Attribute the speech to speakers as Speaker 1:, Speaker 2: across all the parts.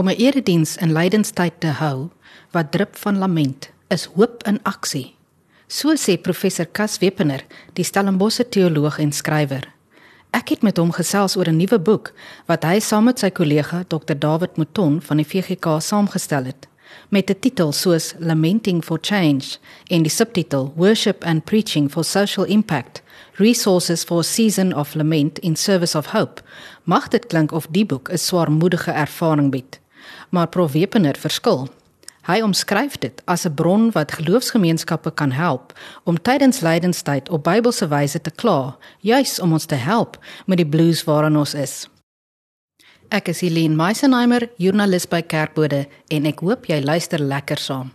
Speaker 1: Om 'n erediens in lydenstyd te hou wat drup van lament, is hoop in aksie. So sê professor Cas Wepener, die Stellenbosse teoloog en skrywer. Ek het met hom gesels oor 'n nuwe boek wat hy saam met sy kollega Dr David Mouton van die VGK saamgestel het met 'n titel soos Lamenting for Change en die subtitel Worship and Preaching for Social Impact: Resources for a Season of Lament in Service of Hope. Mag dit klink of die boek 'n swaarmoedige ervaring bied, maar Prof Wepener verskil. Hy omskryf dit as 'n bron wat geloofsgemeenskappe kan help om tydens lydenstyd op Bybelse wyse te kla, juis om ons te help met die blues waarin ons is. Ek is Helene Meisenheimer, joernalis by Kerkbode en ek hoop jy luister lekker saam.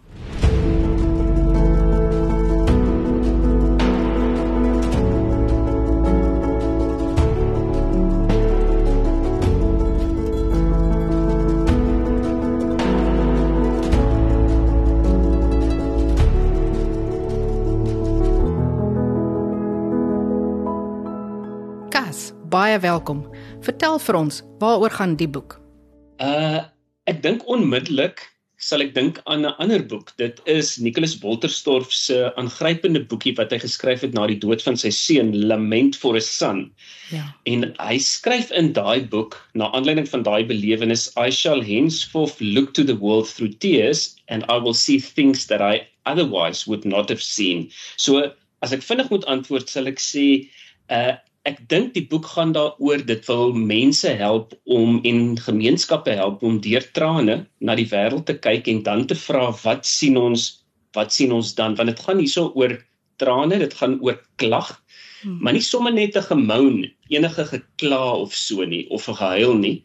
Speaker 1: Baie welkom. Vertel vir ons, waaroor gaan die boek?
Speaker 2: Uh ek dink onmiddellik sal ek dink aan 'n ander boek. Dit is Nicholas Wolterstorff se aangrypende boekie wat hy geskryf het na die dood van sy seun Lament for a Son. Ja. En hy skryf in daai boek na aanleiding van daai belewenis I shall henceforth look to the world through tears and I will see things that I otherwise would not have seen. So as ek vinnig moet antwoord sal ek sê uh ek dink die boek gaan daaroor dit wil mense help om en gemeenskappe help om deur trane na die wêreld te kyk en dan te vra wat sien ons? Wat sien ons dan? Want dit gaan hierso oor trane dit gaan oor klag hmm. maar nie sommer net 'n gemoun enige gekla of so nie of 'n gehuil nie.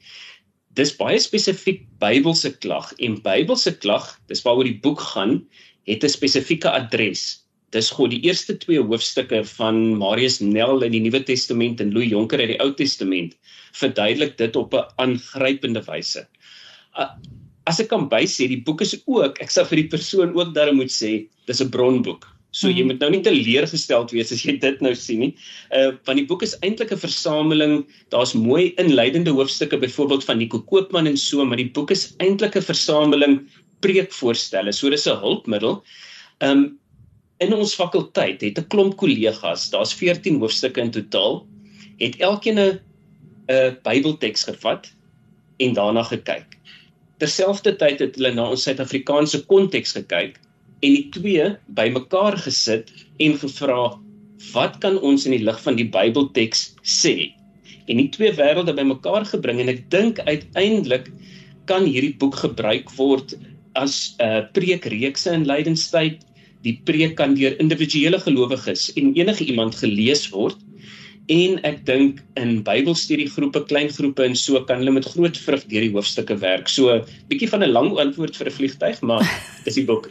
Speaker 2: Dis baie spesifiek Bybelse klag en Bybelse klag dis waaroor die boek gaan het 'n spesifieke adres dis God die eerste twee hoofstukke van Marius Nel in die Nuwe Testament en Louis Jonker uit die Ou Testament verduidelik dit op 'n aangrypende wyse. As ek kan bysê, die boek is ook, ek sal vir die persoon ook daarom moet sê, dis 'n bronboek. So jy mhm. moet nou nie teleurgesteld wees as jy dit nou sien nie. Uh want die boek is eintlik 'n versameling, daar's mooi inleidende hoofstukke byvoorbeeld van Nico Koopman en so, maar die boek is eintlik 'n versameling preekvoorstelle. So dis 'n hulpmiddel. Um in ons fakulteit het 'n klomp kollegas, daar's 14 hoofstukke in totaal, het elkeen 'n 'n Bybelteks gevat en daarna gekyk. Terselfdertyd het hulle na ons Suid-Afrikaanse konteks gekyk en die twee bymekaar gesit en gevra wat kan ons in die lig van die Bybelteks sê? En die twee wêrelde bymekaar gebring en ek dink uiteindelik kan hierdie boek gebruik word as 'n uh, preekreekse in lydenstyd die preek kan deur individuele gelowiges en enige iemand gelees word en ek dink in Bybelstudiegroepe, klein groepe en so kan hulle met groot vrug deur die hoofstukke werk. So bietjie van 'n lang antwoord vir 'n vliegtyg, maar dis die boek.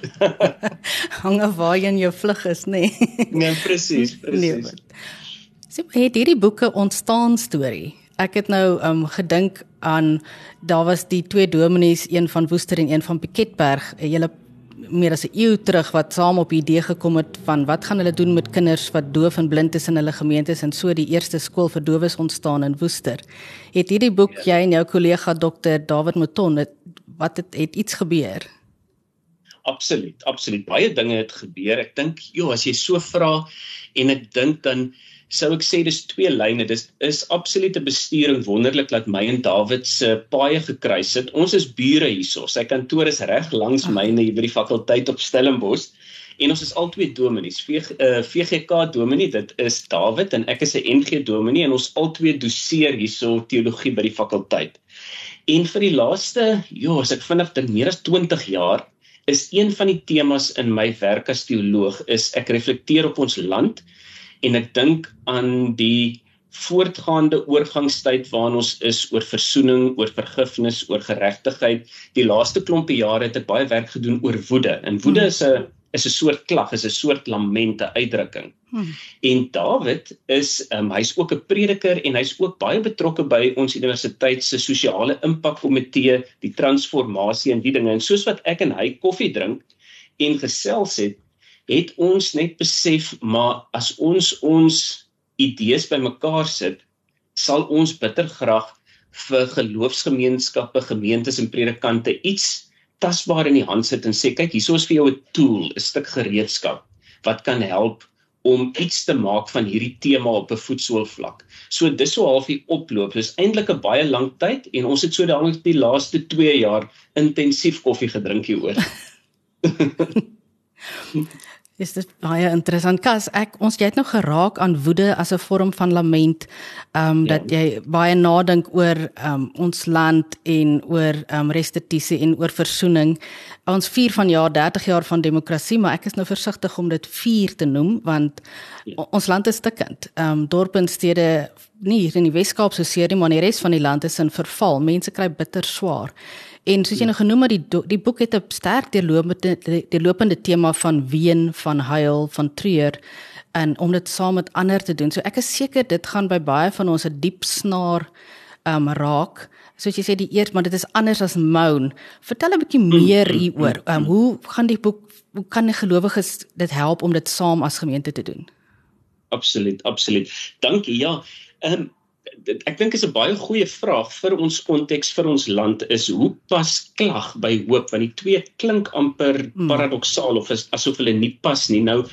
Speaker 1: Hang af waar jy in jou vlug is, nê?
Speaker 2: Nee, nee presies, presies. Nee,
Speaker 1: so het hierdie boeke ontstaan storie. Ek het nou um gedink aan daar was die twee dominees, een van Woester en een van Piketberg, 'n hele meer as 'n eeu terug wat saam op die idee gekom het van wat gaan hulle doen met kinders wat doof en blind is in hulle gemeentes en so die eerste skool vir dowes ontstaan in Woester. Het hierdie boek ja. jy en jou kollega dokter David Mouton het wat het, het iets gebeur?
Speaker 2: Absoluut, absoluut. Baie dinge het gebeur. Ek dink, joh, as jy so vra en ek dink dan sou ek sê dis twee lyne. Dis is absolute bestuuring wonderlik dat my en Dawid se paaie gekruis het. Ons is bure hierso. Sy kantoor is reg langs myne hier by die fakulteit op Stellenbosch. En ons is al twee dominees. VG, uh, VGK dominee, dit is Dawid en ek is 'n NG dominee en ons al twee doseer hierso teologie by die fakulteit. En vir die laaste, ja, as ek vinnig dink, meer as 20 jaar is een van die temas in my werk as teoloog is ek reflekteer op ons land en ek dink aan die voortgaande oorgangstyd waarin ons is oor versoening, oor vergifnis, oor geregtigheid. Die laaste klompie jare het ek baie werk gedoen oor woede. En woede is 'n is 'n soort klag, is 'n soort lamente uitdrukking. Hmm. En David is um, hy's ook 'n prediker en hy's ook baie betrokke by ons universiteit se sosiale impakkomitee, die transformasie en die dinge. En soos wat ek en hy koffie drink en gesels het, het ons net besef maar as ons ons idees bymekaar sit sal ons bitter graag vir geloofsgemeenskappe, gemeentes en predikante iets tasbaar in die hand sit en sê kyk hierso is vir jou 'n tool, 'n stuk gereedskap wat kan help om iets te maak van hierdie tema op 'n voetsoolvlak. So dis so half die oploop. Dis eintlik 'n baie lang tyd en ons het so daarom die laaste 2 jaar intensief koffie gedrink hieroor.
Speaker 1: Is dit baie interessant. Kas ek ons jy het nou geraak aan woede as 'n vorm van lament. Ehm um, ja. dat jy baie nadink oor ehm um, ons land en oor ehm um, restituisie en oor versoening ons vier van jaar 30 jaar van demokrasie maar ek is nou versigtig om dit vier te noem want ja. ons land is stikkend. Ehm um, dorpe en stede nie hier in die Weskaap so seer nie maar die res van die land is in verval. Mense kry bitter swaar En soos jy nou genoem het, die die boek het 'n sterk deurlopende deurlopende tema van ween, van huil, van treur en om dit saam met ander te doen. So ek is seker dit gaan by baie van ons 'n diep snaar um raak. Soos jy sê die eers, maar dit is anders as moan. Vertel 'n bietjie meer hieroor. Um hoe gaan die boek hoe kan gelowiges dit help om dit saam as gemeente te doen?
Speaker 2: Absoluut, absoluut. Dankie. Ja. Ehm um, ek dink is 'n baie goeie vraag vir ons konteks vir ons land is hoe pas klag by hoop want die twee klink amper hmm. paradoksaal of is, asof hulle nie pas nie nou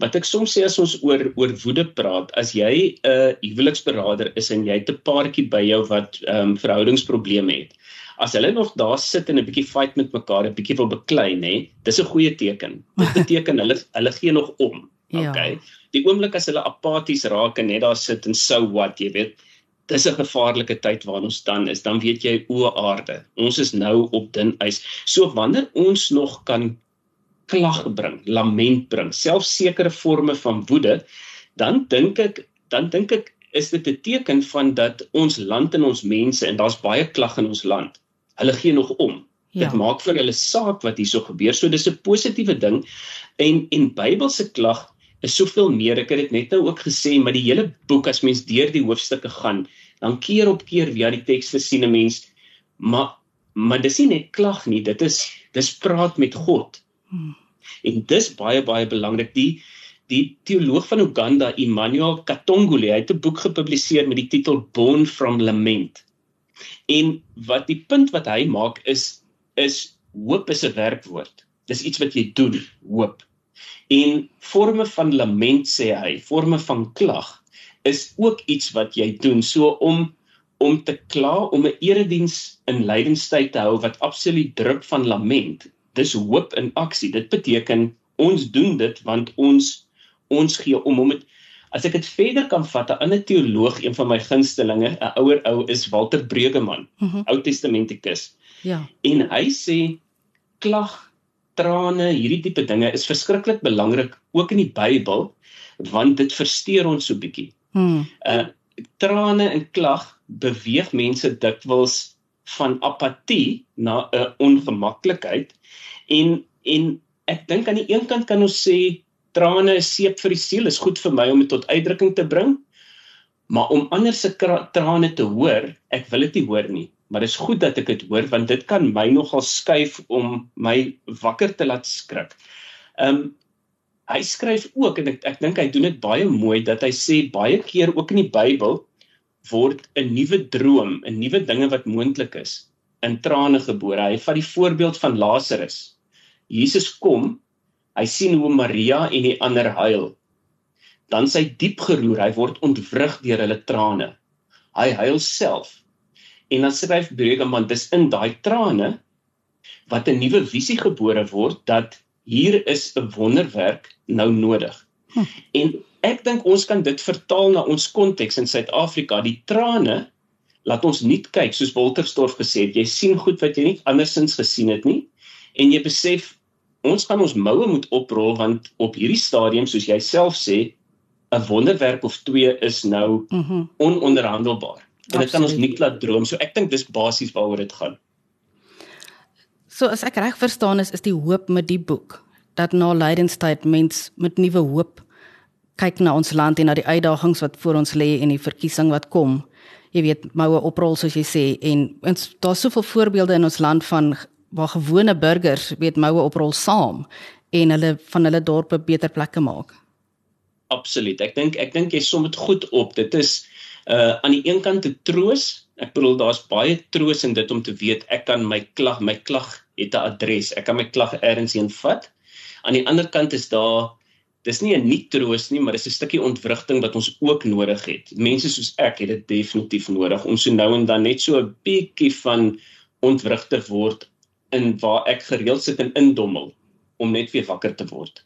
Speaker 2: wat ek soms sê as ons oor oor woede praat as jy 'n uh, huweliksberader is en jy het 'n paartjie by jou wat ehm um, verhoudingsprobleme het as hulle nog daar sit en 'n bietjie fight met mekaar 'n bietjie wil beklei nê dis 'n goeie teken dit beteken hulle hulle gee nog om ja. okay die oomblik as hulle apaties raak en net daar sit en so what jy weet dis 'n gevaarlike tyd waarin ons dan is, dan weet jy o aarde. Ons is nou op dun ys. So wanneer ons nog kan klag bring, lament bring, selfs sekere forme van woede, dan dink ek, dan dink ek is dit 'n teken van dat ons land en ons mense en daar's baie klag in ons land. Hulle gee nog om. Ja. Dit maak vir hulle saak wat hierso gebeur. So dis 'n positiewe ding en en Bybelse klag is soveel meer. Ek het dit net nou ook gesê, maar die hele boek as mens deur die hoofstukke gaan, dan keer op keer via die tekste sien 'n mens maar maar dis nie net klag nie, dit is dis praat met God. Hmm. En dis baie baie belangrik. Die die teoloog van Uganda, Emmanuel Katongole, hy het 'n boek gepubliseer met die titel Born from Lament. En wat die punt wat hy maak is is hoop is 'n werkwoord. Dis iets wat jy doen, hoop. En forme van lament sê hy, forme van klag is ook iets wat jy doen so om om te kla om 'n erediens in lydenstyd te hou wat absoluut drup van lament. Dis hoop in aksie. Dit beteken ons doen dit want ons ons gee om om dit as ek dit verder kan vat 'n ander teoloog een van my gunstelinge 'n ouer ou is Walter Breugeman mm -hmm. Ou Testamentikus. Ja. En hy sê klag trane, hierdie tipe dinge is verskriklik belangrik ook in die Bybel want dit versteur ons so bietjie. Hmm. Uh trane en klag beweeg mense dikwels van apatie na 'n uh, ongemaklikheid en en ek dink aan die een kant kan ons sê trane is seep vir die siel, is goed vir my om dit tot uitdrukking te bring. Maar om ander se trane te hoor, ek wil dit nie hoor nie maar dit is goed dat ek dit hoor want dit kan my nogal skuif om my wakker te laat skrik. Ehm um, hy skryf ook en ek ek dink hy doen dit baie mooi dat hy sê baie keer ook in die Bybel word 'n nuwe droom, 'n nuwe dinge wat moontlik is in trane gebore. Hy vat die voorbeeld van Lazarus. Jesus kom, hy sien hoe Maria en die ander huil. Dan sy diep geroer, hy word ontwrig deur hulle trane. Hy huil self En dan skryf Bregeman dis in daai trane wat 'n nuwe visie gebore word dat hier is 'n wonderwerk nou nodig. Hm. En ek dink ons kan dit vertaal na ons konteks in Suid-Afrika. Die trane laat ons nie kyk soos Wolterstorff gesê het, jy sien goed wat jy nie andersins gesien het nie en jy besef ons gaan ons moue moet oprol want op hierdie stadium soos jy self sê 'n wonderwerk of twee is nou mm -hmm. ononderhandelbaar en dit kan ons nie laat droom so ek dink dis basies waaroor dit gaan
Speaker 1: So as ek reg verstaan is is die hoop met die boek dat na lydenstyd mens met nuwe hoop kyk na ons land en na die uitdagings wat voor ons lê en die verkiesing wat kom jy weet moue oprol soos jy sê en ons daar's soveel voorbeelde in ons land van waar gewone burgers weet moue oprol saam en hulle van hulle dorpe beter plekke maak
Speaker 2: Absoluut. Ek dink ek dink jy som dit goed op. Dit is uh aan die een kant te troos Ek bedoel daar's baie troos in dit om te weet ek kan my klag, my klag het 'n adres. Ek kan my klag elders heen vat. Aan die ander kant is daar dis nie 'n nie troos nie, maar dis 'n stukkie ontwrigting wat ons ook nodig het. Mense soos ek het dit definitief nodig om so nou en dan net so 'n bietjie van ontwrigtig word in waar ek gereeld sit en indommel om net weer wakker te word.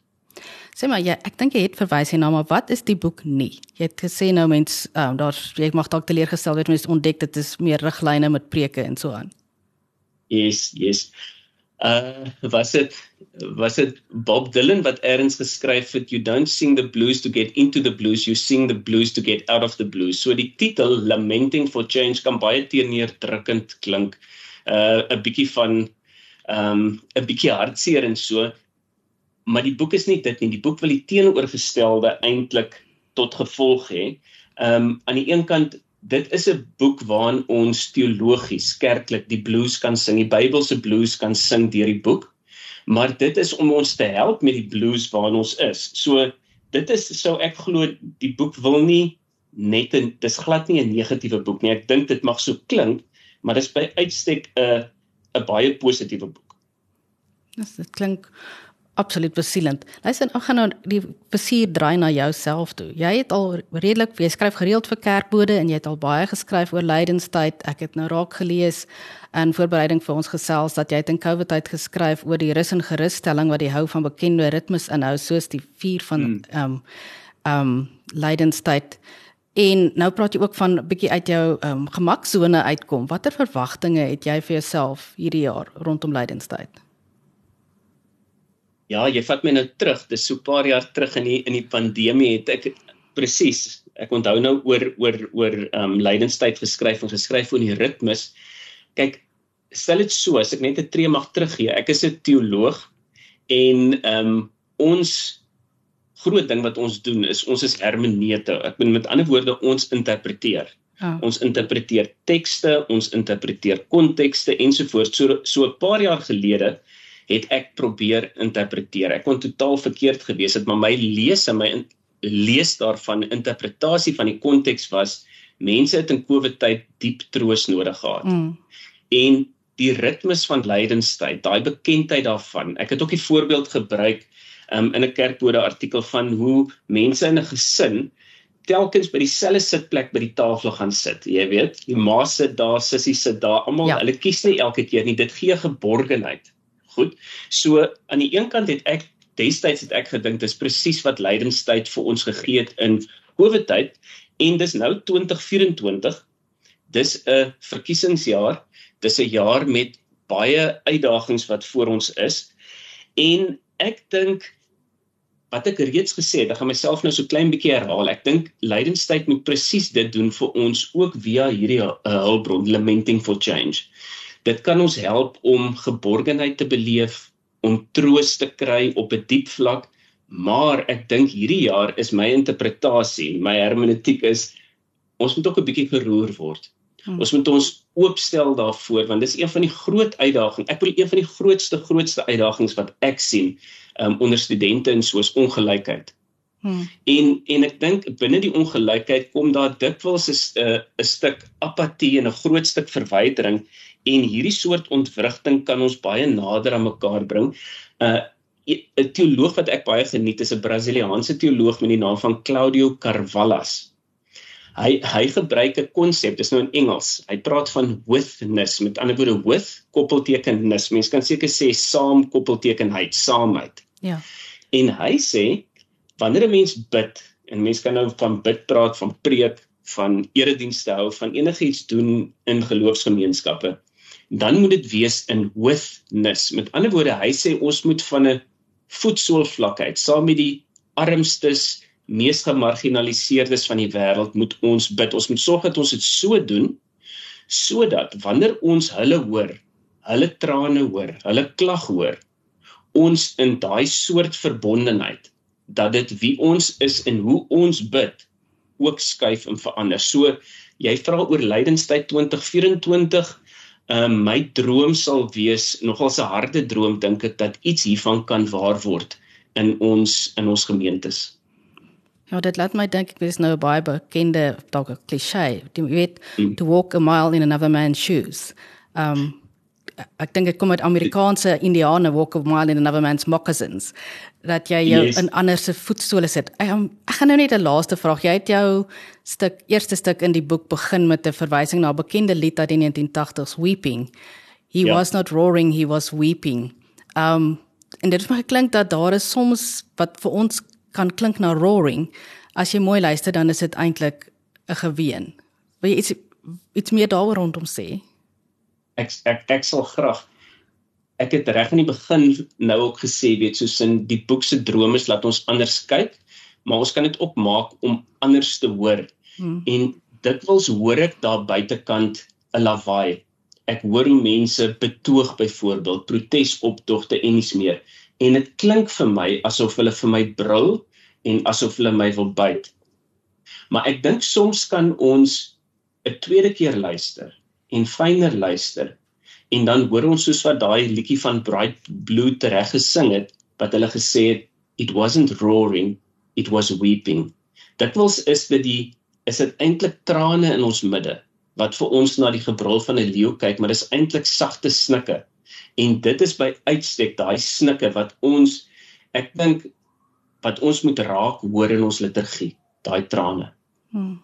Speaker 1: Sê maar ja, ek dink jy het verwys hierna, maar wat is die boek nie? Jy het gesê nou mens um, daar jy mag dalk teleurgestel word mense ontdek dit is meer riglyne met preke en so aan.
Speaker 2: Yes, yes. Uh was dit was dit Bob Dylan wat eers geskryf het you don't sing the blues to get into the blues you sing the blues to get out of the blues. So die titel Lamenting for Change kan baie teenoordrukkend klink. Uh 'n bietjie van um 'n bietjie hartseer en so. Maar die boek is nie dit nie. Die boek wil die teenoorgestelde eintlik tot gevolg hê. Um aan die een kant dit is 'n boek waarin ons teologies kerklik die blues kan sing, die Bybelse blues kan sing deur die boek. Maar dit is om ons te help met die blues waarin ons is. So dit is sou ek glo die boek wil nie net 'n dis glad nie 'n negatiewe boek nie. Ek dink dit mag so klink, maar dit is by uitstek 'n 'n baie positiewe boek.
Speaker 1: Dis dit klink absoluut besielend. Luister, ek gaan nou die besier draai na jouself toe. Jy het al redelik, jy skryf gereeld vir kerkbode en jy het al baie geskryf oor lydenstyd. Ek het nou raak gelees in voorbereiding vir ons gesels dat jy het in COVID tyd geskryf oor die rus en gerusstelling wat die hou van bekende ritmes inhou soos die vier van hmm. ehm mm. um, ehm um, lydenstyd. En nou praat jy ook van 'n bietjie uit jou ehm um, gemaksone uitkom. Watter verwagtinge het jy vir jouself hierdie jaar rondom lydenstyd?
Speaker 2: Ja, jy vat my nou terug. Dis so 'n paar jaar terug in die in die pandemie het ek presies. Ek onthou nou oor oor oor ehm um, lydenstyd geskryf en geskryf oor die ritmes. Kyk, stel dit so, as ek net 'n tree mag teruggee. Ek is 'n teoloog en ehm um, ons groot ding wat ons doen is ons is hermeneute. Ek bedoel met ander woorde ons interpreteer. Ja. Ons interpreteer tekste, ons interpreteer kontekste ensovoorts. So so 'n paar jaar gelede het ek probeer interpreteer. Ek kon totaal verkeerd gewees het, maar my lees en my in, lees daarvan interpretasie van die konteks was mense het in COVID tyd diep troos nodig gehad. Mm. En die ritmes van lydenstyd, daai bekendheid daarvan. Ek het ook 'n voorbeeld gebruik um, in 'n kerkbode artikel van hoe mense in 'n gesin telkens by dieselfde sitplek by die tafel gaan sit. Jy weet, die ma sit daar, sussie sit daar, almal ja. hulle kies nie elke keer nie. Dit gee geborgenheid. Goed. So aan die een kant het ek destyds het ek gedink dis presies wat lydenstyd vir ons gegee het in COVID tyd en dis nou 2024. Dis 'n verkiesingsjaar. Dis 'n jaar met baie uitdagings wat voor ons is. En ek dink wat ek reeds gesê het, ek gaan myself nou so klein bietjie herhaal. Ek dink lydenstyd moet presies dit doen vir ons ook via hierdie uh, hulpbron lamenting for change. Dit kan ons help om geborgenheid te beleef, om troos te kry op 'n diep vlak, maar ek dink hierdie jaar is my interpretasie, my hermeneutiek is ons moet ook 'n bietjie geroer word. Hmm. Ons moet ons oopstel daarvoor want dis een van die groot uitdagings. Ek bedoel een van die grootste grootste uitdagings wat ek sien um, onder studente en soos ongelykheid. Hmm. En en ek dink binne die ongelykheid kom daar dikwels 'n 'n stuk apatie en 'n groot stuk verwydering en hierdie soort ontwrigting kan ons baie nader aan mekaar bring. Uh 'n teoloog wat ek baie geniet is 'n Brasiliaanse teoloog met die naam van Claudio Carvalhas. Hy hy gebruik 'n konsep, dis nou in Engels. Hy praat van withness, met ander woorde with koppeltekenis. Mense kan seker sê saam koppeltekenheid, saamheid.
Speaker 1: Ja.
Speaker 2: En hy sê wanneer 'n mens bid en mense kan nou van bid praat, van preek, van eredienste hou, van enigiets doen in geloofsgemeenskappe, dan moet dit wees in withness. Met ander woorde, hy sê ons moet van 'n voetsoolvlakheid saam met die armstes, mees gemarginaliseerdes van die wêreld moet ons bid. Ons moet sorg dat ons dit so doen sodat wanneer ons hulle hoor, hulle trane hoor, hulle klag hoor, ons in daai soort verbondenheid dat dit wie ons is en hoe ons bid ook skuif en verander. So jy vra oor lydenstyd 2024 Ehm um, my droom sal wees nogal 'n harde droom dink ek dat iets hiervan kan waar word in ons in ons gemeentes.
Speaker 1: Ja, dit laat my dink ek is nou 'n baie bekende dalk 'n klise. Jy weet, mm. to walk a mile in another man's shoes. Um ek dink dit kom uit Amerikaanse Indiane walk a mile in another man's moccasins dat jy jou yes. in ander se voetsole sit. Ek, ek gaan nou net 'n laaste vraag. Jy het jou stuk eerste stuk in die boek begin met 'n verwysing na 'n bekende lied uit die 1980s Weeping. He ja. was not roaring, he was weeping. Um en dit het my geklink dat daar is soms wat vir ons kan klink na roaring. As jy mooi luister dan is dit eintlik 'n geween. Wil jy iets iets meer daaroor rondom sê?
Speaker 2: Ek ek ek sal graag ek het reg in die begin nou ook gesê weet soos in die boek se drome is laat ons anders kyk maar ons kan dit opmaak om anders te hoor. Hmm. en dikwels hoor ek daar buitekant 'n lawaai. Ek hoor hoe mense betoog byvoorbeeld protesoptogte en iets meer. En dit klink vir my asof hulle vir my brul en asof hulle my wil byt. Maar ek dink soms kan ons 'n tweede keer luister en fyner luister. En dan hoor ons soos wat daai liedjie van Bright Blue tereg gesing het wat hulle gesê het it wasn't roaring it was weeping. Dit wels is dit die is dit eintlik trane in ons midde wat vir ons na die gebrul van 'n leeu kyk maar dis eintlik sagte snikke. En dit is by uitstek daai snikke wat ons ek dink wat ons moet raak hoor in ons liturgie daai trane. Hmm.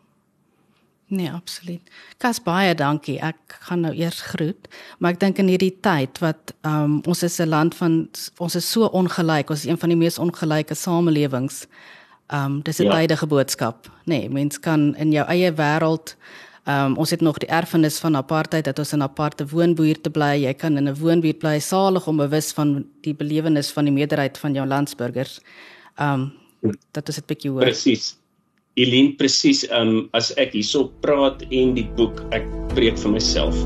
Speaker 1: Nee, absoluut. Kas baie dankie. Ek gaan nou eers groet, maar ek dink in hierdie tyd wat um, ons is 'n land van ons is so ongelyk, ons is een van die mees ongelyke samelewings. Um dis 'n ja. tydige boodskap. Nee, mens kan in jou eie wêreld Um ons het nog die erfenis van apartheid dat ons in 'n aparte woonbuurt te bly. Jy kan in 'n woonbuurt bly salig om bewus van die belewenis van die meerderheid van jou landsburgers. Um dat is 'n bietjie hoor.
Speaker 2: Presies. Eileen presies um as ek hierso praat en die boek ek preek vir myself